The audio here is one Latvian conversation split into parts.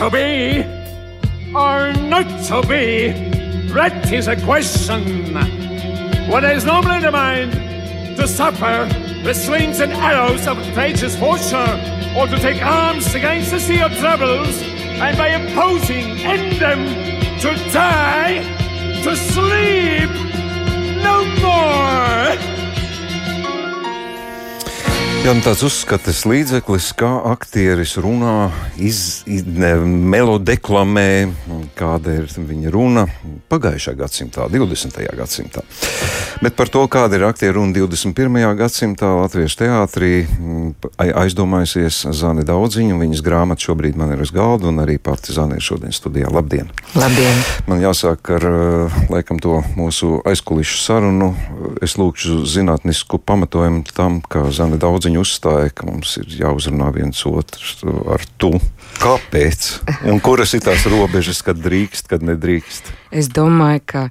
to be or not to be? That is a question. What is normally the mind to suffer the slings and arrows of outrageous fortune, or to take arms against the sea of troubles, and by opposing end them to die, to sleep no more. Jā, tāds uzskates līdzeklis, kā aktieris runā, iz, iz, ne, melodeklamē, kāda ir viņa runa pagājušā gadsimtā, 20. gadsimtā. Bet par to, kāda ir aktieru runa 21. gadsimtā Latviešu teātrī, aizdomājusies Zani Daudziņa. Viņas grāmata šobrīd man ir uz galda, un arī pati Zani ir šodien studijā. Labdien! Labdien! Man jāsāk ar laikam to mūsu aizkulišu sarunu. Es lūkšu zinātnisku pamatojumu tam, ka Zani Daudziņa viņa uzstāja, ka mums ir jāuzrunā viens otrs ar tu. Kāpēc? Un kuras ir tās robežas, kad drīkst, kad nedrīkst? Es domāju, ka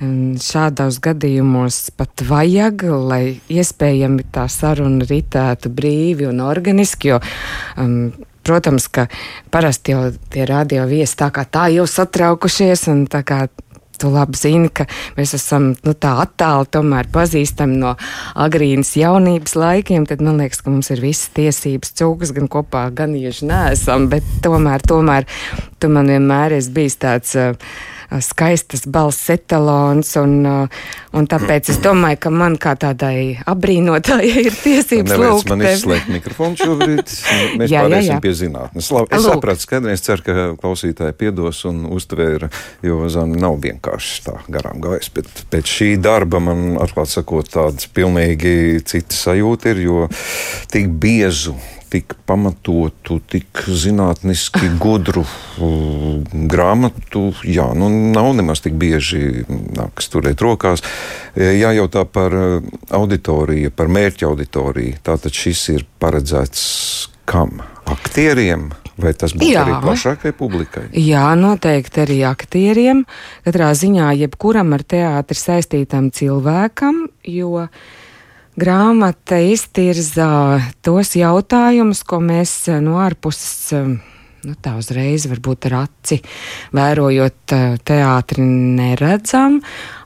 mm, šādos gadījumos pat vajag, lai iespējami tā saruna ritētu brīvi un organiski. Jo, um, Protams, ka parasti jau tie radio viesi tā kā tā jau satraukušies un tā kā Tu labi zini, ka mēs esam nu, tā attāli tomēr pazīstami no agrīnas jaunības laikiem. Tad man liekas, ka mums ir visas tiesības cūkas gan kopā, gan ieži nesam, bet tomēr, tomēr tu man vienmēr esi bijis tāds. Uh, skaistas balss etalons, un, un tāpēc es domāju, ka man kā tādai apbrīnotājai ir tiesības lūgt. Man izslēgt mikrofonu šobrīd, mēs jā, pārēsim jā, jā. pie zinātnes. Labi, es Lūk. sapratu skaidri, es ceru, ka klausītāji piedos un uztvēra, jo zani nav vienkārši tā garām gājis, bet pēc šī darba man, atklāt sakot, tāds pilnīgi cita sajūta ir, jo tik biezu tik pamatotu, tik zinātniski gudru uh, grāmatu, jā, nu, nav nemaz tik bieži nākas turēt rokās. E, jājautā par uh, auditoriju, par mērķa auditoriju. Tātad šis ir paredzēts kam? Aktieriem? Vai tas būtu Jā. arī plašākai publikai? Jā, noteikti arī aktieriem. Katrā ziņā jebkuram ar teātri saistītam cilvēkam, jo uh, grāmata iztirzā tos jautājumus, ko mēs eh, no ārpuses. Eh, nu, tā uzreiz, varbūt ar aci vērojot eh, teātri, neredzam.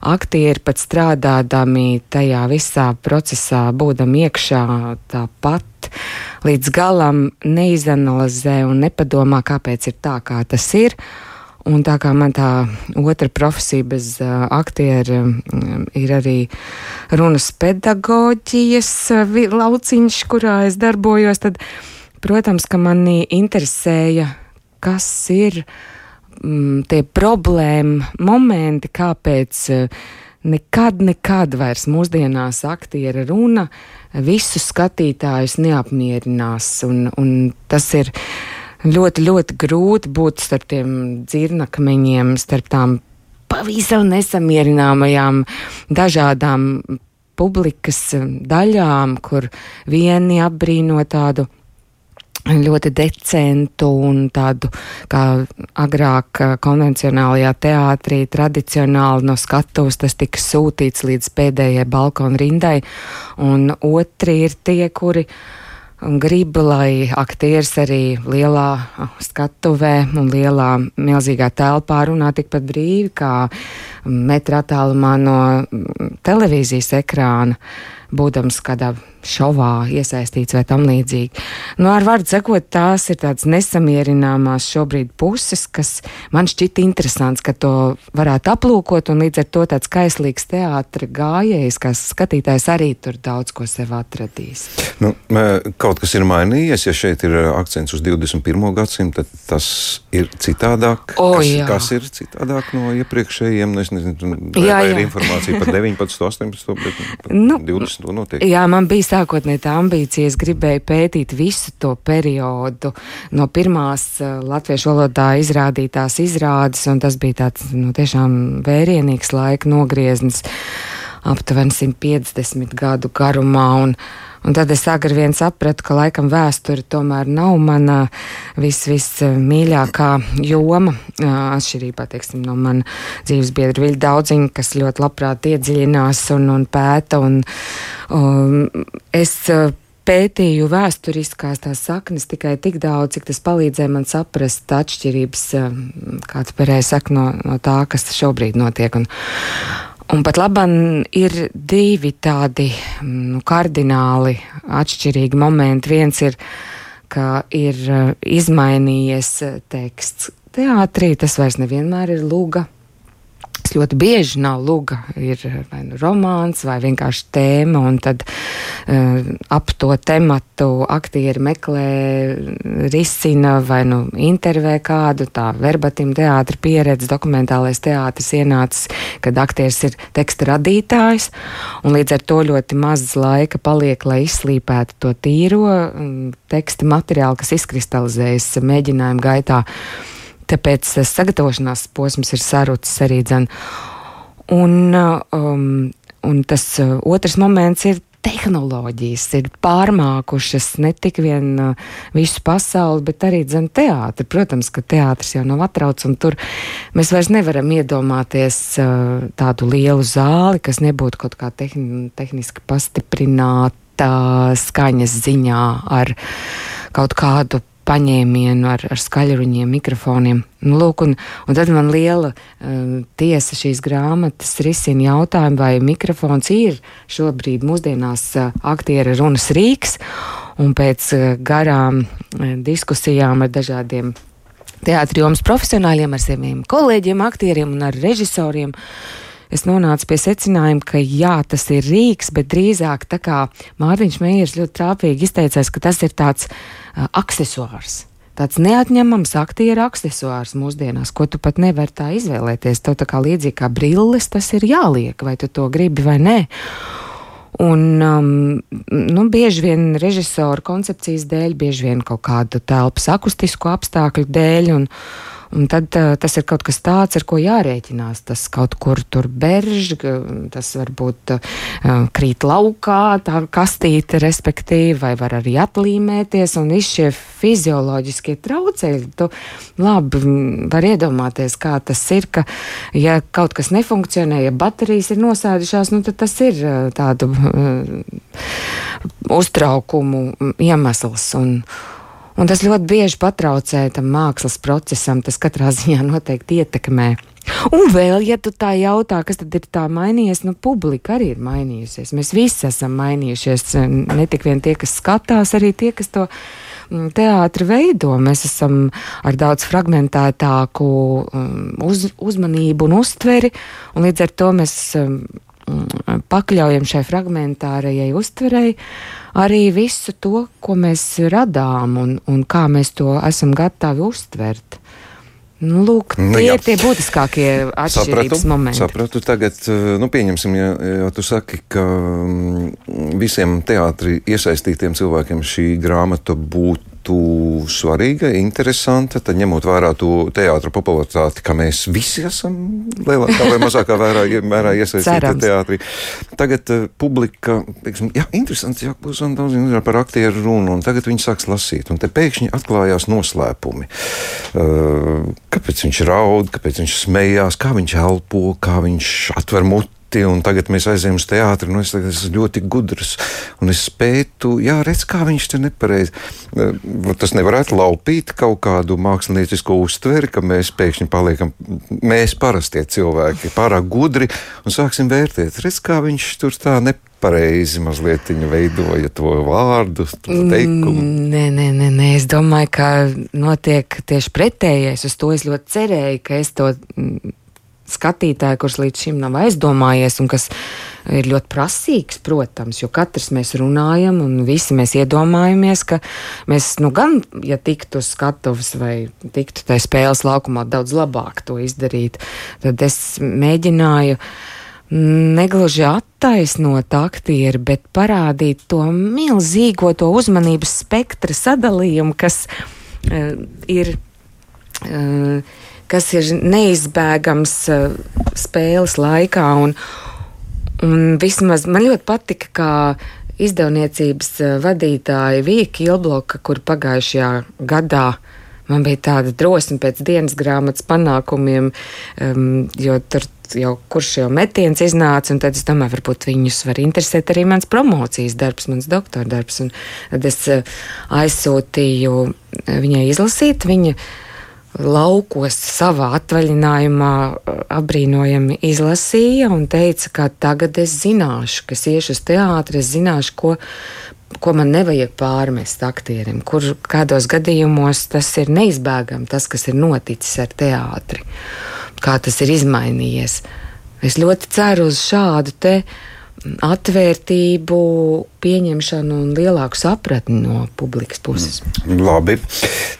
Aktieri pat strādādami tajā visā procesā, būdami iekšā tāpat, līdz galam neizanalizē un nepadomā, kāpēc ir tā, kā tas ir. Un tā kā man tā otra profesija bez uh, aktiera um, ir arī runas pedagoģijas uh, lauciņš, kurā es darbojos, tad, protams, ka mani interesēja, kas ir um, tie problēma momenti, kāpēc uh, nekad, nekad vairs mūsdienās aktiera runa visu skatītājus neapmierinās. Un, un tas ir ļoti, ļoti grūti būt starp tiem dzirnakmeņiem, starp tām pavisam nesamierināmajām dažādām publikas daļām, kur vieni apbrīno tādu ļoti decentu un tādu, kā agrāk konvencionālajā teātrī, tradicionāli no skatuves tas tika sūtīts līdz pēdējai balkona rindai, un otri ir tie, kuri un gribu, lai aktieris arī lielā skatuvē un lielā milzīgā telpā runā tikpat brīvi kā metra attālumā no televīzijas ekrāna, būdams kādā šovā iesaistīts vai tam līdzīgi. Nu, ar vārdu sakot, tās ir tādas nesamierināmās šobrīd puses, kas man šķita interesants, ka to varētu aplūkot, un līdz ar to tāds kaislīgs teātra gājējs, kas skatītājs arī tur daudz ko sev atradīs. Nu, kaut kas ir mainījies, ja šeit ir akcents uz 21. gadsimtu, tad tas ir citādāk. O, kas, jā. kas ir citādāk no iepriekšējiem? Nu, es nezinu, vai, jā, vai ir informācija par 19, 18, bet nu, 20 notiek. Jā, man bija sākotnēji tā ambīcija, es gribēju pētīt visu to periodu no pirmās uh, latviešu valodā izrādītās izrādes, un tas bija tāds nu, tiešām vērienīgs laika nogrieznis aptuveni 150 gadu garumā. Un, Un tad es agri vien sapratu, ka laikam vēsture tomēr nav mana vismīļākā vis joma. Atšķirībā teiksim, no mana dzīves biedra Viļa Daudziņa, kas ļoti labprāt iedziļinās un, un pēta. Un, um, es pētīju vēsturiskās tās saknes tikai tik daudz, cik tas palīdzēja man saprast atšķirības, kāds pareizi saka, no, no tā, kas šobrīd notiek. Un, Un pat labam ir divi tādi nu, kardināli atšķirīgi momenti. Viens ir, ka ir izmainījies teksts teātrī, tas vairs nevienmēr ir lūga Tas ļoti bieži nav luga, ir vai nu romāns vai vienkārši tēma, un tad uh, ap to tematu aktieri meklē, risina vai nu intervē kādu tā verbatim teātra pieredze, dokumentālais teātris ienācis, kad aktieris ir teksta radītājs, un līdz ar to ļoti maz laika paliek, lai izslīpētu to tīro um, teksta materiālu, kas izkristalizējas mēģinājuma gaitā. Tāpēc sagatavošanās posms ir sarucis arī dzen. Un, um, un tas uh, otrs moments ir tehnoloģijas ir pārmākušas ne tik vien uh, visu pasauli, bet arī dzen teātri. Protams, ka teātris jau nav atrauc, un tur mēs vairs nevaram iedomāties uh, tādu lielu zāli, kas nebūtu kaut kā tehni, tehniski pastiprināta skaņas ziņā ar kaut kādu paņēmienu ar, ar skaļruņiem, mikrofoniem. Nu, lūk, un, un tad man liela uh, tiesa šīs grāmatas risina jautājumu, vai mikrofons ir šobrīd mūsdienās uh, aktiera runas rīks, un pēc uh, garām uh, diskusijām ar dažādiem teātri jomas profesionāļiem, ar saviem kolēģiem, aktieriem un ar režisoriem. Es nonācu pie secinājuma, ka jā, tas ir rīks, bet drīzāk tā kā Mārtiņš Meijers ļoti trāpīgi izteicās, ka tas ir tāds uh, aksesuārs. Tāds neatņemams aktieru aksesuārs mūsdienās, ko tu pat nevari tā izvēlēties. Tev tā kā līdzīgi kā brilles, tas ir jāliek, vai tu to gribi vai nē. Un um, nu, bieži vien režisora koncepcijas dēļ, bieži vien kaut kādu telpas akustisku apstākļu dēļ. Un, Un tad uh, tas ir kaut kas tāds, ar ko jārēķinās. Tas kaut kur tur berž, tas varbūt uh, krīt laukā, tā kastīte, respektīvi, vai var arī atlīmēties. Un visi šie fizioloģiskie traucēļi, tu labi var iedomāties, kā tas ir, ka ja kaut kas nefunkcionē, ja baterijas ir nosēdušās, nu tad tas ir uh, tādu uh, uztraukumu iemesls. Un, Un tas ļoti bieži patraucē tam mākslas procesam, tas katrā ziņā noteikti ietekmē. Un vēl, ja tu tā jautā, kas tad ir tā mainījies, nu, publika arī ir mainījusies. Mēs visi esam mainījušies, ne tik vien tie, kas skatās, arī tie, kas to mm, teātri veido. Mēs esam ar daudz fragmentētāku mm, uz, uzmanību un uztveri, un līdz ar to mēs mm, pakļaujam šai fragmentārajai uztverei arī visu to, ko mēs radām un, un kā mēs to esam gatavi uztvert. Nu, lūk, nu tie nu, ir tie būtiskākie atšķirības sapratu, momenti. Sapratu, tagad, eh, nu, pieņemsim, ja, ja tu saki, ka mm, visiem teātri iesaistītiem cilvēkiem šī grāmata būtu būtu svarīga, interesanta, tad ņemot vērā to teātra popularitāti, ka mēs visi esam lielākā vai mazākā vērā, mērā iesaistīti teātrī. Tagad uh, publika, teiksim, jā, interesants, jā, būs daudz par aktieru runu, un tagad viņi sāks lasīt, un te pēkšņi atklājās noslēpumi. Uh, kāpēc viņš raud, kāpēc viņš smējās, kā viņš elpo, kā viņš atver muti citi, un tagad mēs aizējām uz teātri. Nu, es esmu ļoti gudrs, un es spētu, jā, redz, kā viņš te nepareizi. Tas nevarētu laupīt kaut kādu māksliniecisko uztveri, ka mēs pēkšņi paliekam, mēs parastie cilvēki, pārāk gudri un sāksim vērtēt. Redz, kā viņš tur tā nepareizi pareizi mazliet veidoja to vārdu, to teikumu? Nē, nē, nē, nē, es domāju, ka notiek tieši pretējais. Uz to es ļoti cerēju, ka es to skatītāju, kurš līdz šim nav aizdomājies un kas ir ļoti prasīgs, protams, jo katrs mēs runājam un visi mēs iedomājamies, ka mēs, nu, gan, ja tiktu uz skatuves vai tiktu tajā spēles laukumā daudz labāk to izdarīt, tad es mēģināju negluži attaisnot aktieri, bet parādīt to milzīgo to uzmanības spektra sadalījumu, kas uh, ir. Uh, kas ir neizbēgams uh, spēles laikā. Un, un vismaz man ļoti patika, kā izdevniecības uh, vadītāja Vīka Ilbloka, kur pagājušajā gadā Man bija tāda drosme pēc dienas grāmatas panākumiem, um, jo tur jau kurš jau metiens iznāca, un tad es domāju, varbūt viņus var interesēt arī mans promocijas darbs, mans doktora darbs. Un tad es uh, aizsūtīju viņai izlasīt. Viņa laukos savā atvaļinājumā uh, apbrīnojami izlasīja un teica, ka tagad es zināšu, ka es iešu uz teātri, es zināšu, ko ko man nevajag pārmest aktierim, kur kādos gadījumos tas ir neizbēgami, tas, kas ir noticis ar teātri, kā tas ir izmainījies. Es ļoti ceru uz šādu te atvērtību, pieņemšanu un lielāku sapratni no publikas puses. Mm, labi,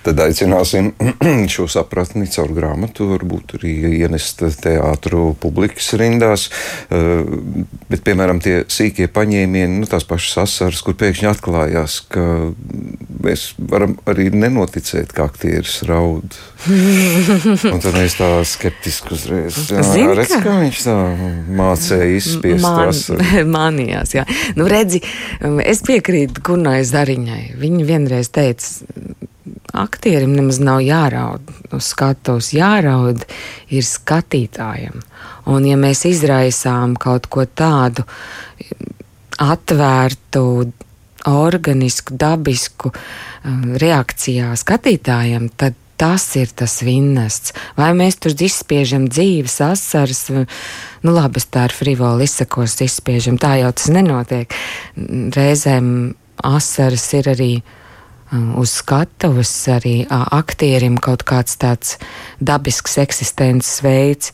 tad aicināsim šo sapratni caur grāmatu, varbūt arī ienest teātru publikas rindās. Eh, bet, piemēram, tie sīkie paņēmieni, nu, tās pašas asaras, kur pēkšņi atklājās, ka mēs varam arī nenoticēt, kā aktieris raud. Un tad mēs tā skeptiski uzreiz redzam, kā viņš tā mācīja izspiest Man, asaru. Manījās, jā. Nu, redzi, es piekrītu Gunai Zariņai. Viņa vienreiz teica, aktierim nemaz nav jāraud uz skatuves, jāraud ir skatītājam. Un ja mēs izraisām kaut ko tādu atvērtu, organisku, dabisku um, reakcijā skatītājam, tad tas ir tas vinnests. Vai mēs tur izspiežam dzīves asaras, nu labi, es tā ar frivolu izsakos, izspiežam, tā jau tas nenotiek. Reizēm asaras ir arī uh, uz skatuves, arī uh, aktierim kaut kāds tāds dabisks eksistences veids.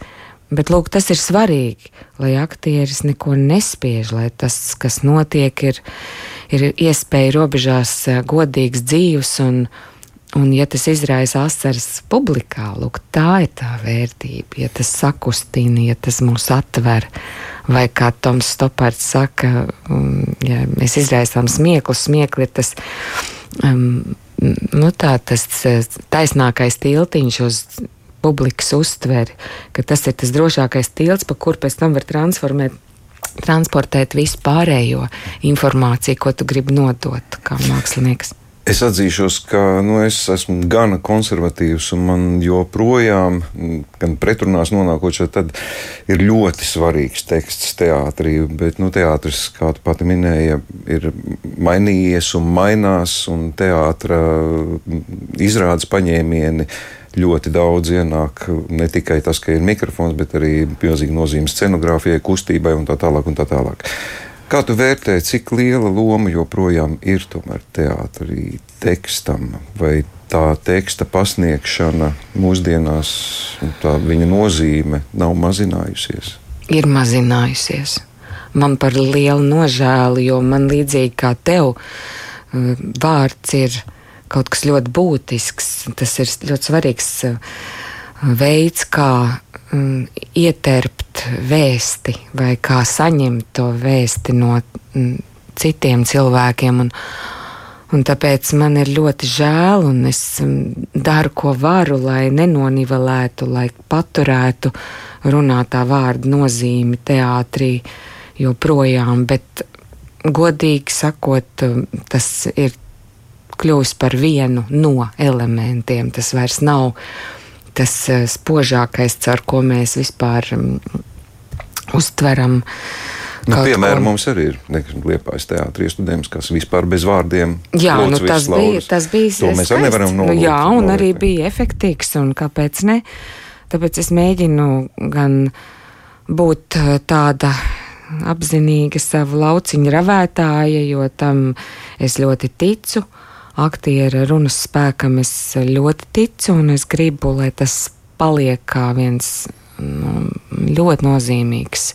Bet lūk, tas ir svarīgi, lai aktieris neko nespiež, lai tas, kas notiek, ir, ir iespēja robežās uh, godīgs dzīves un, Un, ja tas izraisa asaras publikā, lūk, tā ir tā vērtība. Ja tas sakustina, ja tas mūs atver, vai kā Toms Stopards saka, ja mēs izraisām smieklu, smiekli ir tas, um, nu tā, tas taisnākais tiltiņš uz publikas uztveri, ka tas ir tas drošākais tilts, pa kur pēc tam var transformēt transportēt visu pārējo informāciju, ko tu gribi nodot kā mākslinieks. Es atzīšos, ka nu, es esmu gana konservatīvs, un man joprojām, gan pretrunās nonākot šeit, tad ir ļoti svarīgs teksts teātrī. Bet nu, teātris, kā tu pati minēji, ir mainījies un mainās, un teātra izrādes paņēmieni ļoti daudz ienāk. Ne tikai tas, ka ir mikrofons, bet arī milzīga nozīme scenogrāfijai, kustībai un tā tālāk. Un tā tālāk. Kā tu vērtē, cik liela loma joprojām ir teātrī tekstam, vai tā teksta pasniegšana mūsdienās, tā viņa nozīme nav mazinājusies? Ir mazinājusies. Man par lielu nožēlu, jo man līdzīgi kā tev, uh, vārds ir kaut kas ļoti būtisks. Tas ir ļoti svarīgs uh, veids, kā mm, ieterpt vēsti vai kā saņemt to vēsti no mm, citiem cilvēkiem. Un, un tāpēc man ir ļoti žēl, un es mm, daru, ko varu, lai nenonivelētu, lai paturētu runātā vārda nozīmi teātrī joprojām. Bet, godīgi sakot, tas ir kļuvis par vienu no elementiem. Tas vairs nav tas eh, spožākais, ar ko mēs vispār mm, uztveram. Nu, piemēram, ko... mums arī ir Liepājas teātris students, kas vispār bez vārdiem. Jā, nu, tas, bija, tas bija. To mēs arī nevaram nolūkt. Nu, jā, un arī bija efektīvs, un kāpēc ne? Tāpēc es mēģinu gan būt eh, tāda apzinīga savu lauciņu ravētāja, jo tam es ļoti ticu. Uh, aktiera runas spēkam es ļoti ticu, un es gribu, lai tas paliek kā viens nu, ļoti nozīmīgs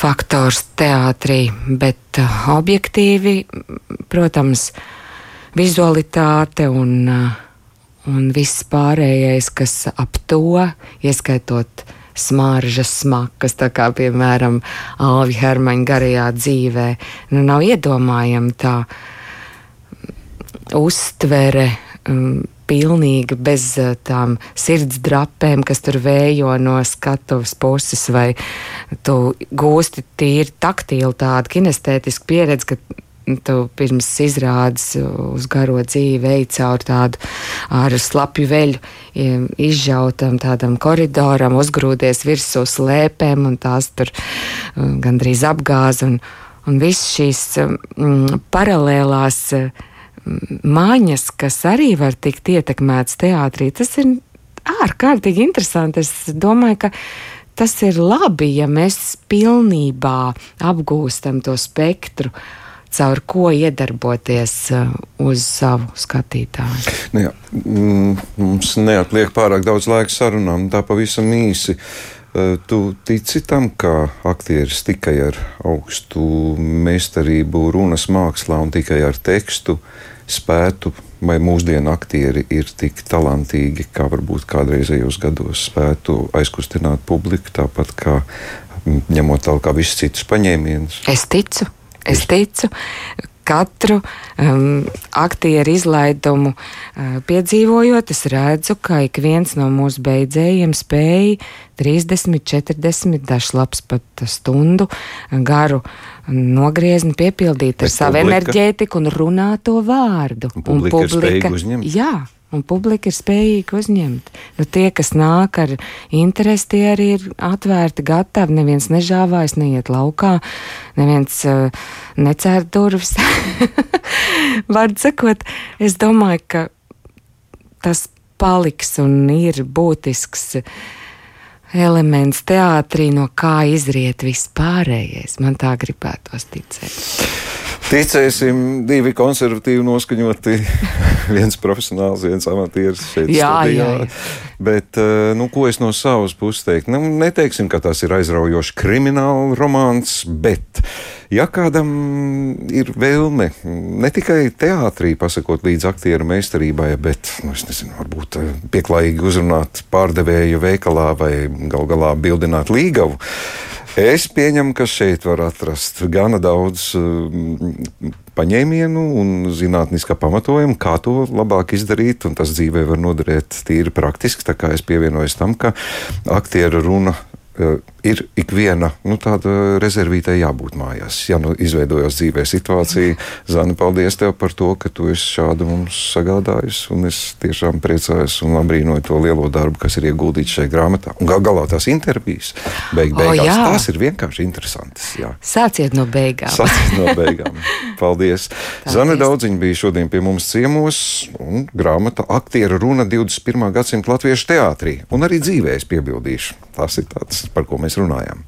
faktors teātrī, bet uh, objektīvi, protams, vizualitāte un, uh, un viss pārējais, kas ap to, ieskaitot smaržas smakas, tā kā piemēram Alvi Hermaņa garajā dzīvē, nu nav iedomājama tā uztvere. Um, pilnīga bez uh, tām sirds drapēm, kas tur vējo no skatuves puses, vai tu gūsti tīri taktīlu tādu kinestētisku pieredzi, ka tu pirms izrādes uz garo dzīvi ej caur tādu ar slapju veļu izžautam tādam koridoram, uzgrūdies virsū slēpēm un tās tur um, gandrīz apgāz un, un viss šīs um, paralēlās um, māņas, kas arī var tikt ietekmētas teātrī, tas ir ārkārtīgi interesanti. Es domāju, ka tas ir labi, ja mēs pilnībā apgūstam to spektru. Caur ko iedarboties uh, uz savu skatītāju? Nu jā, mm, mums neatliek pārāk daudz laika sarunām, tā pavisam īsi. Uh, tu tici tam, ka aktieris tikai ar augstu meistarību, runas mākslā un tikai ar tekstu spētu vai mūsdienu aktieri ir tik talantīgi, kā varbūt kādreizējos gados spētu aizkustināt publiku, tāpat kā ņemot tālāk visus citus paņēmienus. Es ticu, es ticu. Katru um, aktieru izlaidumu uh, piedzīvojot, es redzu, ka ik viens no mūsu beidzējiem spēja 30, 40, dažs labs pat stundu garu nogriezni piepildīt ar savu enerģētiku un runāt to vārdu. Un publika, un publika ir jā, un publika ir spējīga uzņemt. Nu, tie, kas nāk ar interesi, tie arī ir atvērti, gatavi. Neviens nežāvājas, neiet laukā, neviens uh, necēr durvis. Vārdu sakot, es domāju, ka tas paliks un ir būtisks. Elements teātrī, no kā izriet vispārējais. Man tā gribētos ticēt. Ticēsim, divi konservatīvi noskaņoti, viens profesionāls, viens amatieris šeit jā, studijā. Jā, jā. Bet, eh, nu, ko es no savas puses teiktu? Nu, neteiksim, ka tas ir aizraujošs krimināla romāns, bet, ja kādam ir vēlme ne tikai teātrī pasakot līdz aktieru meistarībai, bet, nu, es nezinu, varbūt eh, pieklājīgi uzrunāt pārdevēju veikalā vai gal galā bildināt līgavu, Es pieņemu, ka šeit var atrast gana daudz uh, paņēmienu un zinātniskā pamatojuma, kā to labāk izdarīt, un tas dzīvē var noderēt tīri praktiski. Tā kā es pievienojos tam, ka aktieru runa ir ikviena nu, tāda rezervītē jābūt mājās. Ja nu izveidojas dzīvē situācija, Zana, paldies tev par to, ka tu esi šādu mums sagādājis. Es tiešām priecājos un abrīnoju to lielo darbu, kas ir ieguldīts šajā grāmatā. Un gal galā tās intervijas, beig beigās, jā. tās ir vienkārši interesantas. Jā. Sāciet no beigām. Sāciet no beigām. Paldies. paldies. Zana Daudziņa bija šodien pie mums ciemos un grāmata Aktiera runa 21. gadsimta latviešu teātrī. Un arī dzīvē es piebildīšu. Tas ir tāds, par ko mēs runājam.